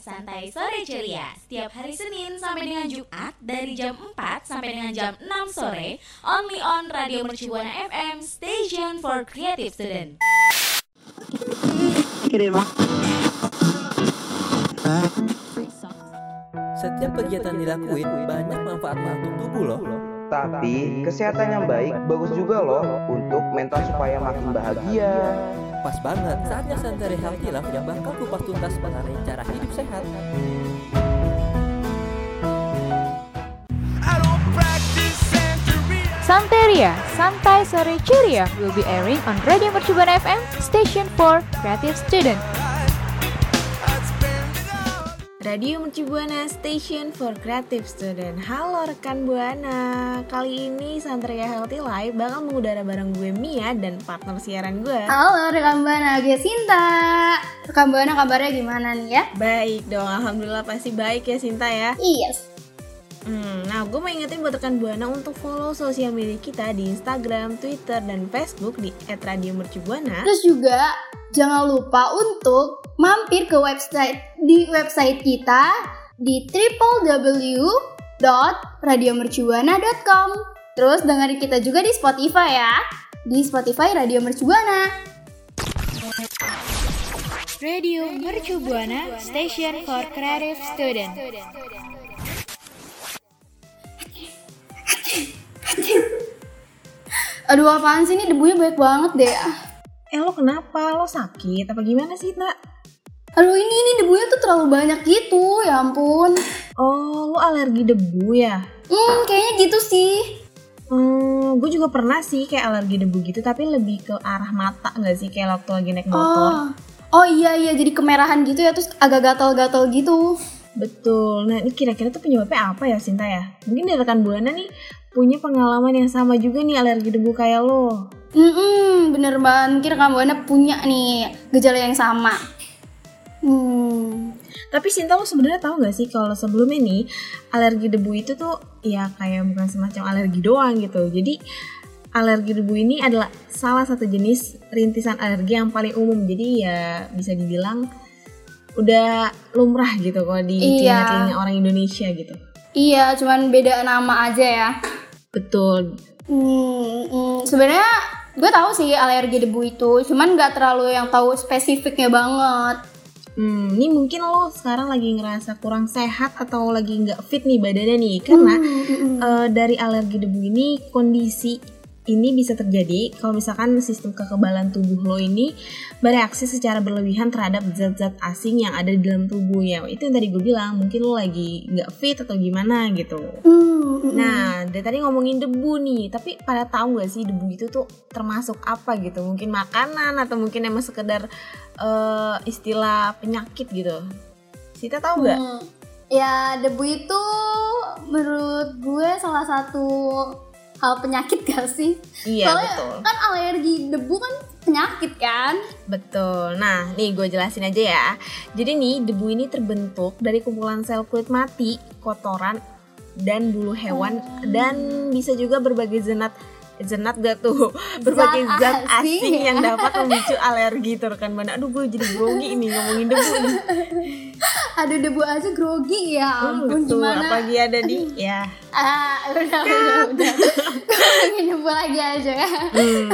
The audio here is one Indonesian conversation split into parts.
Santai sore ceria. Setiap hari Senin sampai dengan Jumat dari jam 4 sampai dengan jam 6 sore, only on Radio Mercubuana FM, station for creative student. Setiap kegiatan dilakuin banyak manfaatnya untuk tubuh loh. Tapi kesehatan yang baik bagus juga loh untuk mental supaya makin bahagia. Pas banget saatnya Santai Healthy Love yang bakal kupas tuntas mengenai cara hidup sehat. Santeria, Santai Sore Ceria will be airing on Radio Mercubuana FM, station for creative student. Radio Mercubuana Station for Creative Student. Halo rekan Buana. Kali ini Santria Healthy Life bakal mengudara bareng gue Mia dan partner siaran gue. Halo rekan Buana, gue Sinta. Rekan Buana kabarnya gimana nih ya? Baik dong, Alhamdulillah pasti baik ya Sinta ya. Iya Hmm, nah gue mau ingetin buat rekan Buana untuk follow sosial media kita di Instagram, Twitter, dan Facebook di @radiomercubuana. Terus juga jangan lupa untuk mampir ke website di website kita di www.radiomercubuana.com. Terus dengerin kita juga di Spotify ya. Di Spotify Radio Mercubuana. Radio Mercubuana, station for creative student. Aduh apaan sih ini debunya banyak banget deh. Eh lo kenapa? Lo sakit? Apa gimana sih, Nak? Aduh ini ini debunya tuh terlalu banyak gitu, ya ampun. Oh, lo alergi debu ya? Hmm, kayaknya gitu sih. Hmm, gue juga pernah sih kayak alergi debu gitu, tapi lebih ke arah mata nggak sih kayak waktu lagi naik motor. Oh. Oh iya iya jadi kemerahan gitu ya terus agak gatal-gatal gitu. Betul. Nah, ini kira-kira tuh penyebabnya apa ya, Sinta ya? Mungkin dari rekan Buana nih punya pengalaman yang sama juga nih alergi debu kayak lo. Hmm, bener banget. Kira kamu Buana punya nih gejala yang sama. Hmm. Tapi Sinta lo sebenarnya tahu nggak sih kalau sebelum ini alergi debu itu tuh ya kayak bukan semacam alergi doang gitu. Jadi alergi debu ini adalah salah satu jenis rintisan alergi yang paling umum. Jadi ya bisa dibilang udah lumrah gitu kalau di Iya. telinga-telinga orang Indonesia gitu. Iya, cuman beda nama aja ya. Betul. Hmm, hmm, sebenarnya gue tahu sih alergi debu itu, cuman nggak terlalu yang tahu spesifiknya banget. Hmm, ini mungkin lo sekarang lagi ngerasa kurang sehat atau lagi nggak fit nih badannya nih karena Hmm, hmm, hmm. eh, dari alergi debu ini kondisi ini bisa terjadi kalau misalkan sistem kekebalan tubuh lo ini bereaksi secara berlebihan terhadap zat-zat asing yang ada di dalam tubuh ya. Itu yang tadi gue bilang mungkin lo lagi nggak fit atau gimana gitu. Nah dari tadi ngomongin debu nih tapi pada tahu gak sih debu itu tuh termasuk apa gitu? Mungkin makanan atau mungkin emang sekedar eh, istilah penyakit gitu. Sita tahu nggak? Hmm. Ya debu itu menurut gue salah satu hal penyakit gak sih? iya Soalnya betul kan alergi debu kan penyakit kan? Betul. Nah, nih gue jelasin aja ya. Jadi nih, debu ini terbentuk dari kumpulan sel kulit mati, kotoran, dan bulu hewan, dan bisa juga berbagai zenat zenat gak tuh berbagai zat, Zat asing, asing. yang dapat memicu alergi tuh rekan mana aduh gue jadi grogi ini ngomongin debu nih Ada debu aja grogi ya Hmm, ampun betul gimana? apalagi ada di ya Ah, udah udah udah. Ngomongin debu lagi aja ya. Hmm.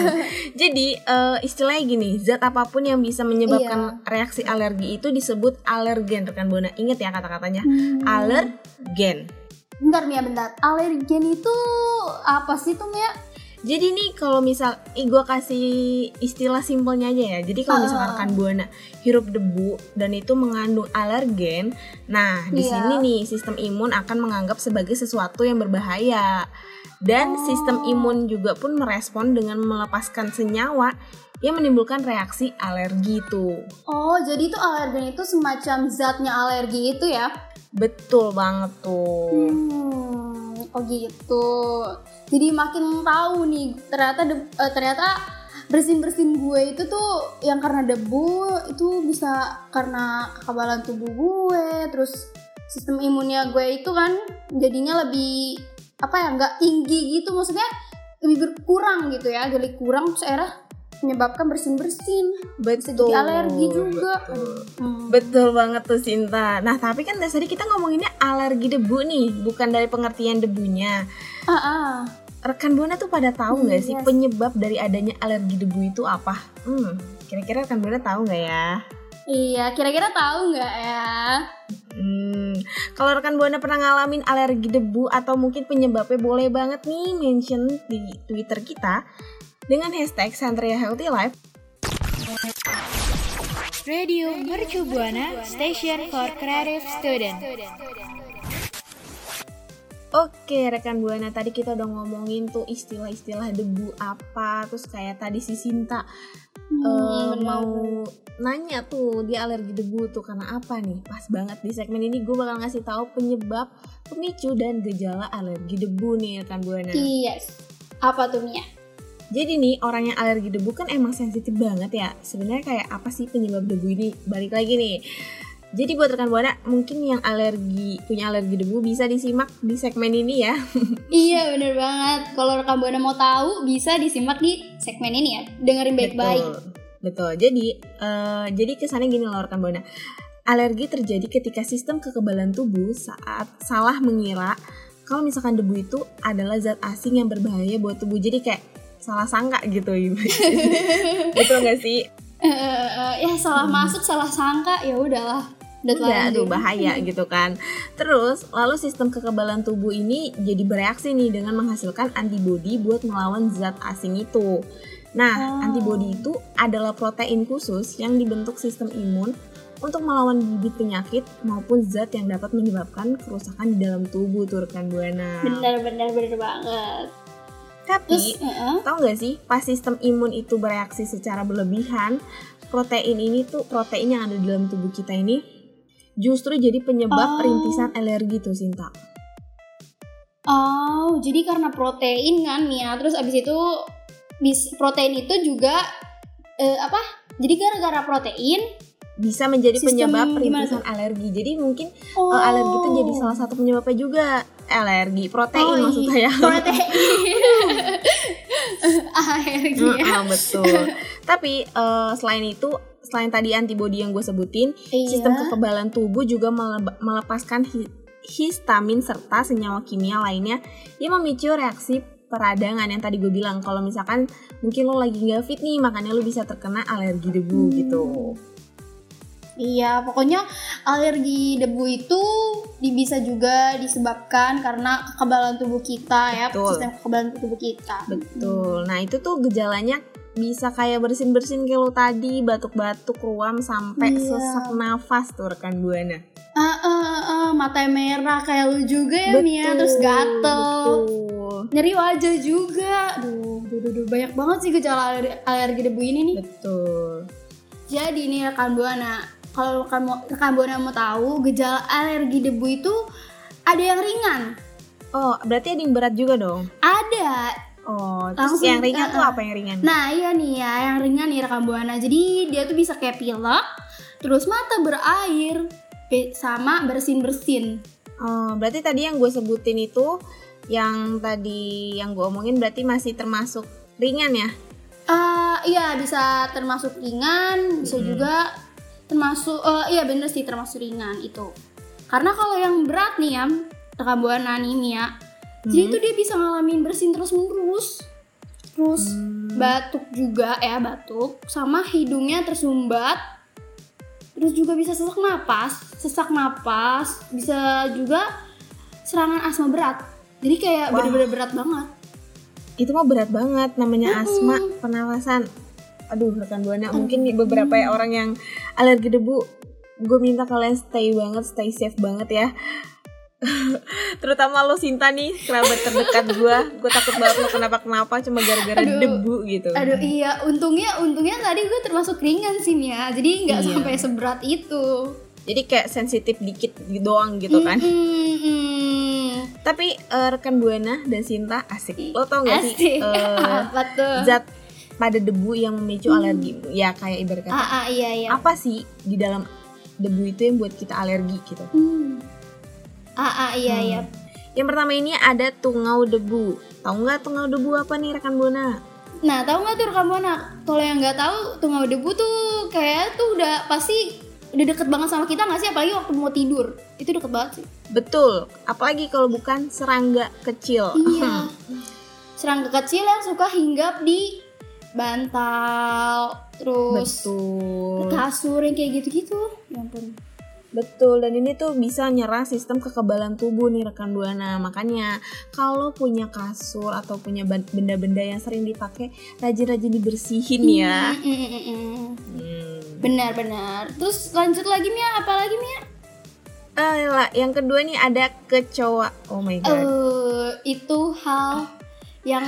Jadi eh, istilahnya gini, zat apa pun yang bisa menyebabkan Iya. reaksi alergi itu disebut alergen rekan buana. Ingat ya kata-katanya, Hmm. alergen. Bentar Mia, bentar. Alergen itu apa sih tuh Mia? Jadi nih kalau misal, ih gue kasih istilah simpelnya aja ya. Jadi kalau misalkan rekan buana hirup debu dan itu mengandung alergen, nah di Iya. sini nih sistem imun akan menganggap sebagai sesuatu yang berbahaya. Dan Oh. sistem imun juga pun merespon dengan melepaskan senyawa yang menimbulkan reaksi alergi tuh. Oh, jadi itu alergen itu semacam zatnya alergi itu ya? Betul banget tuh. Hmm, oh gitu. Jadi makin tahu nih ternyata de- eh, ternyata bersin bersin gue itu tuh yang karena debu itu bisa karena kekebalan tubuh gue, terus sistem imunnya gue itu kan jadinya lebih apa ya nggak tinggi gitu maksudnya lebih berkurang gitu ya jadi kurang terus akhirnya menyebabkan bersin-bersin. Betul. jadi alergi juga. Betul. Hmm. Betul banget tuh Sinta. Nah tapi kan dari tadi kita ngomonginnya alergi debu nih, bukan dari pengertian debunya. Ah, ah. Rekan buana tuh pada tahu Hmm, nggak sih yes. penyebab dari adanya alergi debu itu apa? Hmm, kira-kira rekan buana tahu nggak ya? Iya, kira-kira tahu nggak ya? Hmm, kalau rekan buana pernah ngalamin alergi debu atau mungkin penyebabnya boleh banget nih mention di Twitter kita dengan hashtag Santria Healthy Life. Radio Mercu Buana Station for Creative Student. Oke rekan buana tadi kita udah ngomongin tuh istilah-istilah debu apa terus kayak tadi si Sinta Hmm, benar. mau nanya tuh dia alergi debu tuh karena apa nih pas banget di segmen ini gue bakal ngasih tahu penyebab pemicu dan gejala alergi debu nih rekan buana Yes. Apa tuh Mia? Jadi nih orang yang alergi debu kan emang sensitif banget ya sebenarnya kayak apa sih penyebab debu ini balik lagi nih jadi buat rekan buana mungkin yang alergi punya alergi debu bisa disimak di segmen ini ya Iya bener banget. Kalau rekam buana mau tahu bisa disimak di segmen ini ya. Dengerin baik-baik. Betul. Betul. Jadi eh, jadi kesannya gini loh rekan Buana. Alergi terjadi ketika sistem kekebalan tubuh saat salah mengira kalau misalkan debu itu adalah zat asing yang berbahaya buat tubuh. Jadi kayak salah sangka gitu. Betul gak sih? Eh, eh, eh, ya salah masuk, salah sangka, ya udahlah. Udah telanjur. aduh bahaya gitu kan. Terus, lalu sistem kekebalan tubuh ini jadi bereaksi nih dengan menghasilkan antibodi buat melawan zat asing itu. Nah, Oh. antibodi itu adalah protein khusus yang dibentuk sistem imun untuk melawan bibit penyakit maupun zat yang dapat menyebabkan kerusakan di dalam tubuh tuh rekan buana. Bener bener bener banget. Tapi Terus, Tahu nggak sih, pas sistem imun itu bereaksi secara berlebihan, protein ini tuh protein yang ada di dalam tubuh kita ini justru jadi penyebab Oh. rintisan alergi tuh Sinta. oh jadi karena protein kan Mia. Terus abis itu bis protein itu juga eh, apa? Jadi gara-gara protein. Bisa menjadi Sistem penyebab rintisan alergi. Jadi mungkin Oh. alergi itu jadi salah satu penyebabnya juga. Alergi protein Oh, iya. maksudnya ya. protein. alergi ya. Heeh, betul. Tapi eh, selain itu, selain tadi antibodi yang gue sebutin, Iya. Sistem kekebalan tubuh juga melepaskan hi- histamin serta senyawa kimia lainnya yang memicu reaksi peradangan yang tadi gue bilang kalau misalkan mungkin lo lagi nggak fit nih makanya lo bisa terkena alergi debu Hmm. gitu Iya, pokoknya alergi debu itu bisa juga disebabkan karena kekebalan tubuh kita ya, Betul. sistem kekebalan tubuh kita. betul nah itu tuh gejalanya bisa kayak bersin bersin kayak lo tadi batuk-batuk ruam sampai Iya. sesak nafas tuh rekan buana ah, ah, ah, mata merah kayak lu juga ya Mia, terus gatel, betul nyeri wajah juga. Duh, duh, duh, duh, banyak banget sih gejala aler- alergi debu ini nih. betul Jadi nih rekan buana, kalau rekan, mau- rekan buana mau tahu gejala alergi debu itu ada yang ringan, oh berarti ada yang berat juga dong ada oh terus Langsung, yang ringan tuh uh-uh. apa yang ringan Nah iya nih ya, yang ringan nih rekam buana. Jadi dia tuh bisa kayak pilek, terus mata berair, be- sama bersin-bersin. Oh, berarti tadi yang gue sebutin itu yang tadi yang gue omongin berarti masih termasuk ringan ya? Ah iya bisa termasuk ringan, bisa Mm-mm. juga termasuk, eh, iya bener sih termasuk ringan itu. Karena kalau yang berat nih ya, rekam buana nih Mia, jadi Hmm. itu dia bisa ngalamin bersin terus menerus. Terus Hmm. batuk juga ya batuk, sama hidungnya tersumbat, terus juga bisa sesak napas sesak napas bisa juga serangan asma berat jadi kayak bener-bener berat banget Itu mah berat banget namanya Mm-mm. asma, pernafasan. Aduh, rekan buana mungkin nih beberapa ya orang yang alergi debu gue minta kalian stay banget, stay safe banget ya. Terutama lo Sinta nih, kerabat terdekat gue. Gue takut banget lo kenapa-kenapa cuma gara-gara debu gitu. aduh iya untungnya untungnya tadi gue termasuk ringan sih Mia jadi nggak Iya. sampai seberat itu Jadi kayak sensitif dikit doang gitu kan. Mm-mm. Tapi eh, rekan Buana dan Sinta asik. Lo tau gak asik sih eh, apa tuh zat pada debu yang memicu alergi? Ya kayak ibarat kata ah, ah, iya iya apa sih di dalam debu itu yang buat kita alergi gitu? Hmm. ah, ah, iya Hmm. iya Yang pertama ini ada tungau debu. Tahu nggak tungau debu apa nih rekan Buana? Nah, tahu nggak tuh rekam buana? Kalau yang nggak tahu, tungau debu tuh kayak tuh udah pasti udah deket banget sama kita nggak sih? Apalagi waktu mau tidur, itu deket banget sih. Betul, apalagi kalau bukan serangga kecil. Iya. Serangga kecil yang suka hinggap di bantal, terus Betul. kasur yang kayak gitu-gitu. Ya ampun. Betul, dan ini tuh bisa nyerang sistem kekebalan tubuh nih rekan Buana. Makanya kalau punya kasur atau punya benda-benda yang sering dipakai, rajin-rajin dibersihin ya. Mm, mm, mm, mm. Hmm. Benar-benar. Terus lanjut lagi Mia, apa lagi Mia? Lah, yang kedua nih ada kecoa. Oh my god. Eh, itu hal yang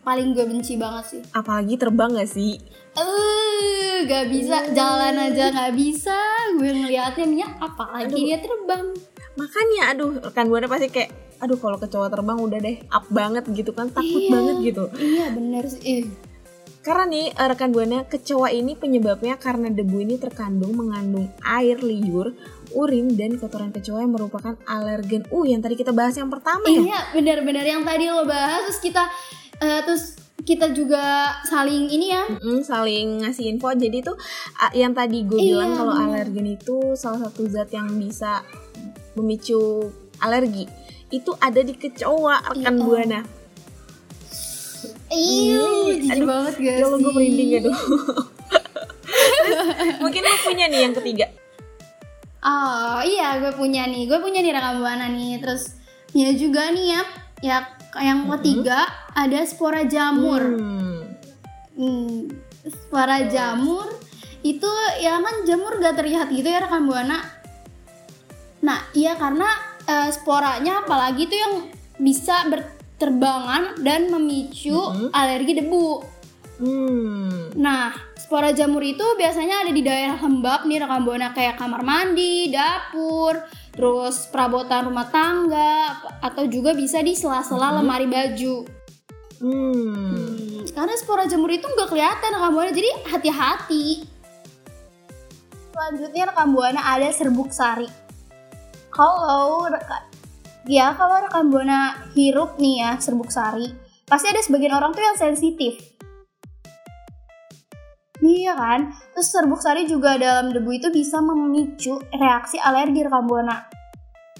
paling gue benci banget sih. Apalagi terbang gak sih? Eh, gak bisa jalan aja gak bisa. Gue ngeliatnya Mia, apalagi dia terbang. Makanya aduh, rekan Buana pasti kayak aduh kalau kecoa terbang udah deh up banget gitu kan, takut Iya. banget gitu. Iya bener sih. Eh, Karena nih eh, rekan buana kecoa ini penyebabnya karena debu ini terkandung mengandung air liur, urin dan kotoran kecoa yang merupakan alergen. Uh, yang tadi kita bahas yang pertama ya. Iya benar-benar yang tadi lo bahas terus kita eh, terus kita juga saling ini ya. Mm-mm, saling ngasih info. Jadi tuh yang tadi gue Iya, bilang kalau alergen itu salah satu zat yang bisa memicu alergi. Itu ada di kecoa rekan Iya. buana. Iya, jijik aduh, banget gak Ya gue merinding ya Terus, mungkin lo punya nih yang ketiga. Oh iya gue punya nih, gue punya nih rekam buana nih. Terus ya juga nih ya, ya yang ketiga ada spora jamur. Hmm. Hmm, spora jamur itu ya kan jamur gak terlihat gitu ya rekan buana. Nah iya karena eh, sporanya apalagi tuh yang bisa berterbangan dan memicu alergi debu. Hmm. Nah, spora jamur itu biasanya ada di daerah lembab nih rekam buana kayak kamar mandi, dapur, terus perabotan rumah tangga, atau juga bisa di sela-sela lemari baju. Hmm. Hmm, karena spora jamur itu nggak kelihatan rekam buana, jadi hati-hati. Selanjutnya rekam buana ada serbuk sari. Kalau ya kalau rekam buana hirup nih ya serbuk sari, pasti ada sebagian orang tuh yang sensitif. Iya kan? Terus serbuk sari juga dalam debu itu bisa memicu reaksi alergi rekam buana.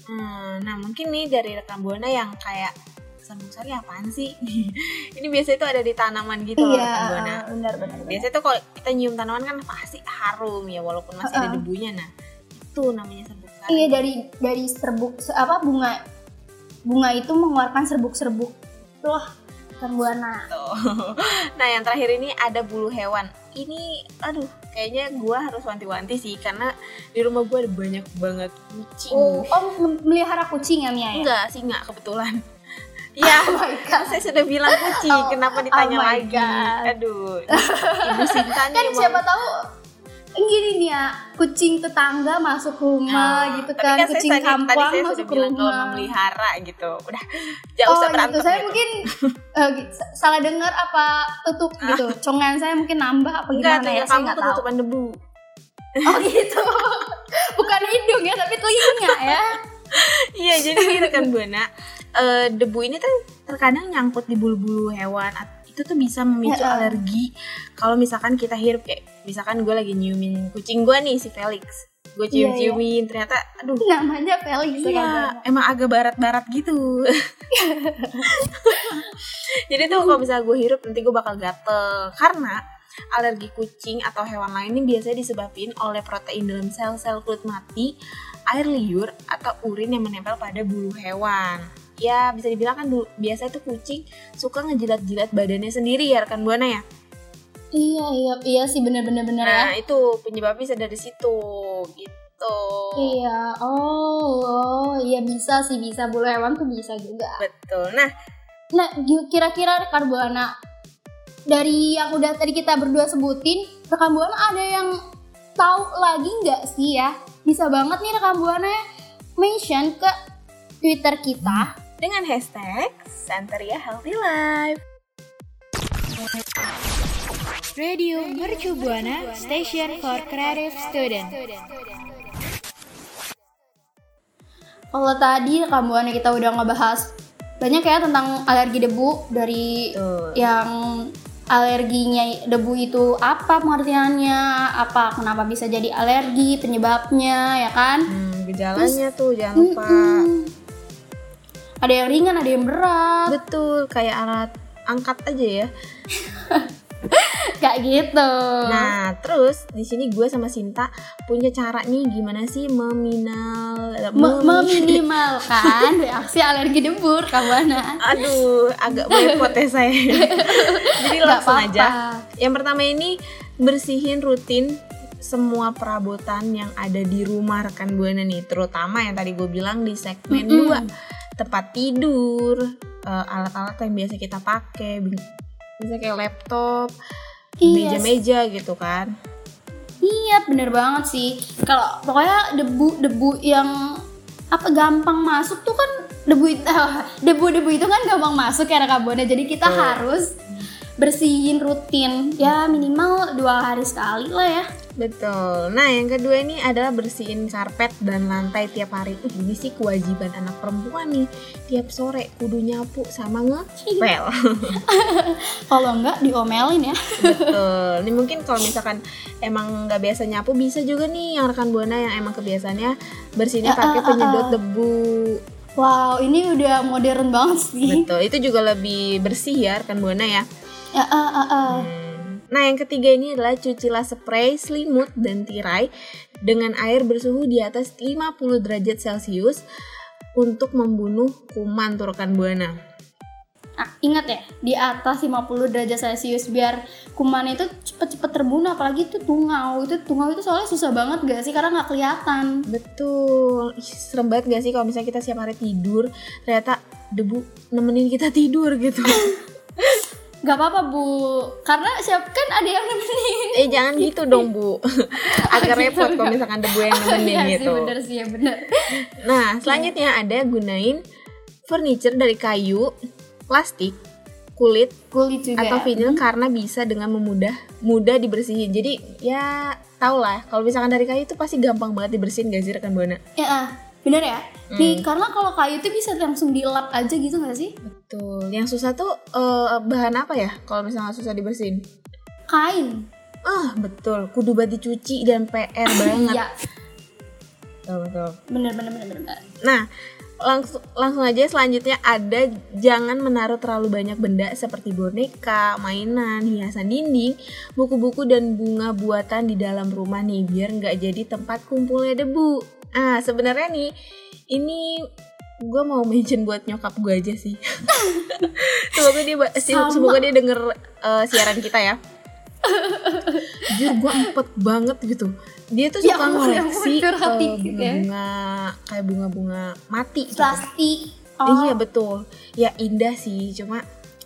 Hmm, nah mungkin nih dari rekan buana yang kayak serbuk sari apaan sih? ini biasanya tuh ada di tanaman gitu loh rekan buana. Iya, benar benar. Biasanya tuh kalau kita nyium tanaman kan pasti harum ya walaupun masih ada Uh-uh. debunya. Nah itu namanya serbuk sari. Iya dari dari serbuk se- apa bunga bunga itu mengeluarkan serbuk-serbuk. Tuh rekam buana. Tuh. nah yang terakhir ini ada bulu hewan. Ini aduh kayaknya gua harus wanti-wanti sih karena di rumah gua ada banyak banget kucing. Oh, oh mem- melihara kucing ya Mia ya? Enggak sih enggak kebetulan. Ya, Oh my god. saya sudah bilang kucing, Oh, kenapa ditanya oh lagi? God. Aduh, Ibu Sinta nih Kan emang- siapa tahu gini nih ya, kucing tetangga masuk rumah Nah, gitu kan, saya kucing kampung tadi saya masuk sudah bilang kalau rumah. memelihara gitu. Udah, jangan Oh usah gitu, berantem. saya gitu. mungkin eh, sa- salah dengar apa tutup gitu. Congan saya mungkin nambah apa Enggak, gimana ya, saya nggak tahu. ketutupan debu. Oh gitu. Bukan hidung ya, tapi telinga ya. Iya, jadi nih rekan buana, eh, debu ini tuh terkadang nyangkut di bulu-bulu hewan. Itu tuh bisa memicu alergi. Kalau misalkan kita hirup kayak, misalkan gue lagi nyiumin kucing gue nih si Felix. Gue Iya, cium-ciumin, ternyata, aduh, Namanya Felix ya, Iya, emang agak barat-barat gitu. Jadi tuh kalau misalnya gue hirup nanti gue bakal gatel karena alergi kucing atau hewan lain ini biasanya disebabkan oleh protein dalam sel-sel kulit mati, air liur atau urin yang menempel pada bulu hewan. Ya bisa dibilang kan dulu, biasanya tuh kucing suka ngejilat-jilat badannya sendiri ya rekan buana ya. Iya iya iya sih bener-bener bener ya. Nah itu penyebabnya bisa dari situ gitu. Iya, oh, oh, iya bisa sih bisa bulu hewan tuh bisa juga. Betul. Nah Nah, kira-kira rekan buana dari yang udah tadi kita berdua sebutin, rekan buana ada yang tahu lagi nggak sih ya? Bisa banget nih rekan buana mention ke Twitter kita. Dengan hashtag Santeria Healthy Life. Radio Mercu Buana Station for Creative Student. Kalau tadi rekan buana kita udah ngebahas banyak ya tentang alergi debu dari Betul. yang alerginya debu itu apa pengertiannya, apa kenapa bisa jadi alergi, penyebabnya ya kan? Hmm, gejalanya tuh jangan lupa. Mm-mm. Ada yang ringan, ada yang berat. Betul, kayak alat angkat aja ya. Kayak gitu. Nah, terus di sini gue sama Sinta punya cara nih gimana sih meminal Me- memi- meminimalkan reaksi alergi debu kawana. Aduh, agak boykot ya saya. Jadi langsung apa-apa. aja. Yang pertama ini bersihin rutin semua perabotan yang ada di rumah rekan buana nih, terutama yang tadi gue bilang di segmen Mm-mm. 2 tempat tidur, eh, alat-alat yang biasa kita pakai, bi- misalnya kayak laptop, Iya, meja-meja gitu kan. Iya bener banget sih. Kalau pokoknya debu-debu yang apa gampang masuk tuh kan debu debu-debu itu kan gampang masuk ya rekabona. Jadi kita Betul. harus bersihin rutin ya minimal dua hari sekali lah ya. Betul. Nah, yang kedua ini adalah bersihin karpet dan lantai tiap hari. Uh, ini sih kewajiban anak perempuan nih. Tiap sore kudu nyapu sama ngepel. Kalau enggak diomelin ya. Betul. Ini mungkin kalau misalkan emang nggak biasa nyapu bisa juga nih yang rekan buana yang emang kebiasaannya bersihnya Ya, pakai ah, ah, penyedot ah. debu. Wow ini udah modern banget sih. Betul. Itu juga lebih bersih ya rekan buana ya. Ya, ah, ah, ah. Nah, yang ketiga ini adalah cucilah spray, selimut, dan tirai dengan air bersuhu di atas 50 derajat Celcius untuk membunuh kuman tuh rekan buana. Ah, ingat ya di atas 50 derajat celcius biar kuman itu cepet-cepet terbunuh apalagi itu tungau itu tungau itu soalnya susah banget gak sih karena nggak kelihatan Betul. Ih, serem banget gak sih kalau misalnya kita siap hari tidur, ternyata debu nemenin kita tidur gitu. Gak apa-apa bu, karena siap kan ada yang nemenin. eh, jangan gitu dong, Bu. Agak repot kalau misalkan debu yang nemenin Iya gitu. sih bener sih ya bener. Nah, selanjutnya ada gunain furniture dari kayu, plastik, kulit, Kulit juga. atau ya. vinyl karena bisa dengan memudah mudah dibersihin. Jadi ya tau lah kalau misalkan dari kayu itu pasti gampang banget dibersihin gak sih rekan buana? Ya, bener ya. Hmm. Nih karena kalau kayu itu bisa langsung dilap aja gitu gak sih? Betul. Yang susah tuh eh, bahan apa ya? Kalau misalnya susah dibersihin? Kain. Ah betul. Kudu banget dicuci dan PR banget. Iya, Betul betul. bener bener bener bener. Nah langsung langsung aja selanjutnya ada jangan menaruh terlalu banyak benda seperti boneka, mainan, hiasan dinding, buku-buku dan bunga buatan di dalam rumah nih biar nggak jadi tempat kumpulnya debu. Ah sebenarnya nih ini gue mau mention buat nyokap gue aja sih. semoga dia Sama. semoga dia denger eh, siaran kita ya. Jujur gue empet banget gitu. Dia tuh Ya suka ya ngoleksi eh, dikit ya. bunga-bunga kayak bunga-bunga mati gitu. Plastik. Iya betul. Ya indah sih, cuma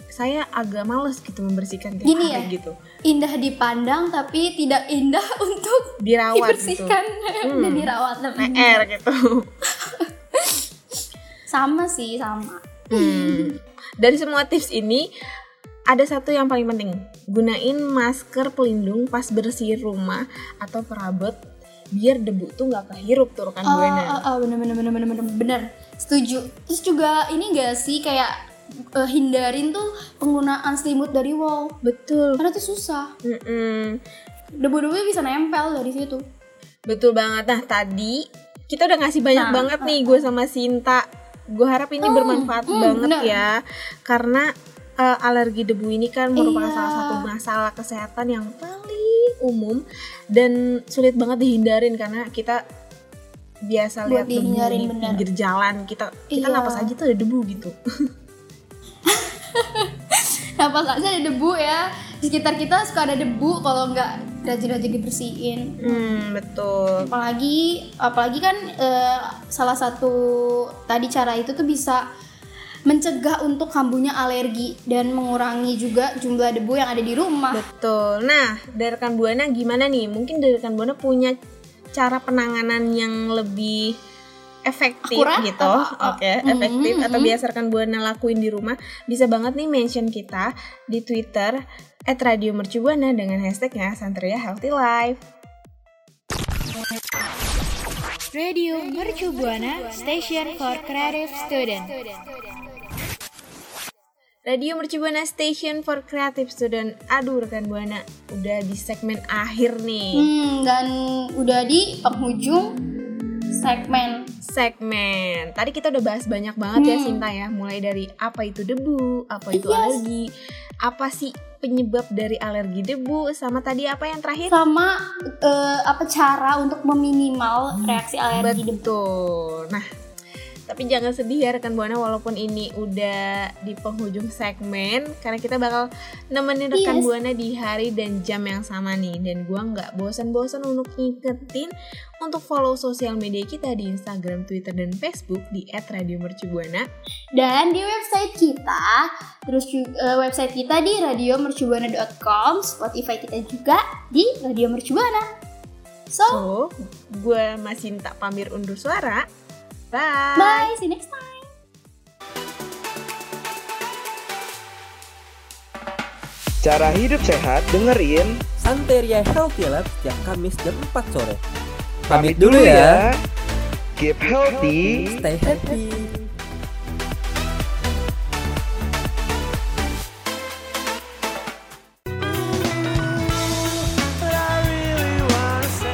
saya agak males gitu membersihkan tiap Gini hari ya? gitu. Indah dipandang tapi tidak indah untuk Dirawat gitu. dibersihkan Hmm. dan dirawat lebih. PR gitu. Sama sih sama. Hmm. Dari semua tips ini ada satu yang paling penting. Gunain masker pelindung pas bersihin rumah atau perabot biar debu tuh nggak kehirup tuh rekan Oh, buana. oh, oh, bener bener bener bener bener bener setuju. Terus juga ini gak sih kayak eh, hindarin tuh penggunaan selimut dari wall Betul. karena tuh susah. Mm-mm. Debu-debunya bisa nempel dari situ. Betul banget. Nah tadi kita udah ngasih banyak Nah, banget nih gue sama Sinta. Gue harap ini bermanfaat hmm, banget bener. ya, karena eh, alergi debu ini kan merupakan Iya. salah satu masalah kesehatan yang paling umum dan sulit banget dihindarin karena kita biasa Buat lihat debu di bener. pinggir jalan kita kita Iya. napas aja tuh ada debu gitu. Napas aja ada debu ya. Di sekitar kita suka ada debu kalau nggak rajin-rajin dibersihin. Hmm betul. apalagi apalagi kan eh, salah satu tadi cara itu tuh bisa mencegah untuk kambuhnya alergi dan mengurangi juga jumlah debu yang ada di rumah. Betul. Nah, dari rekan Buana gimana nih? Mungkin dari rekan Buana punya cara penanganan yang lebih efektif Akurat gitu. Oke, Mhm, efektif atau mhm. biasa rekan Buana lakuin di rumah, bisa banget nih mention kita di Twitter @radiomercubuana dengan hashtagnya Santeria Healthy Life. Radio Mercu Buana Station for Creative Student. Radio Mercu Buana Station for Creative Student. Aduh rekan Buana, udah di segmen akhir nih. Hmm, dan udah di penghujung segmen. Segmen. Tadi kita udah bahas banyak banget ya Hmm. Sinta ya, mulai dari apa itu debu, apa itu Yes. alergi, apa sih penyebab dari alergi debu, sama tadi apa yang terakhir? Sama eh, apa cara untuk meminimal reaksi alergi debu. Betul. Nah, tapi jangan sedih ya rekan Buana walaupun ini udah di penghujung segmen karena kita bakal nemenin rekan Yes. Buana di hari dan jam yang sama nih dan gua nggak bosan-bosan untuk ngingetin untuk follow sosial media kita di Instagram, Twitter, dan Facebook di @radiomercubuana. Dan di website kita, terus juga eh, website kita di radiomercubuana.com, Spotify kita juga di Radio Mercubuana. So, So, gue masih tak pamir undur suara. Bye. bye, see you next time. Cara hidup sehat dengerin. Santeria Healthy Lab setiap Kamis jam 4 sore. Pamit dulu ya. Keep healthy. Stay happy.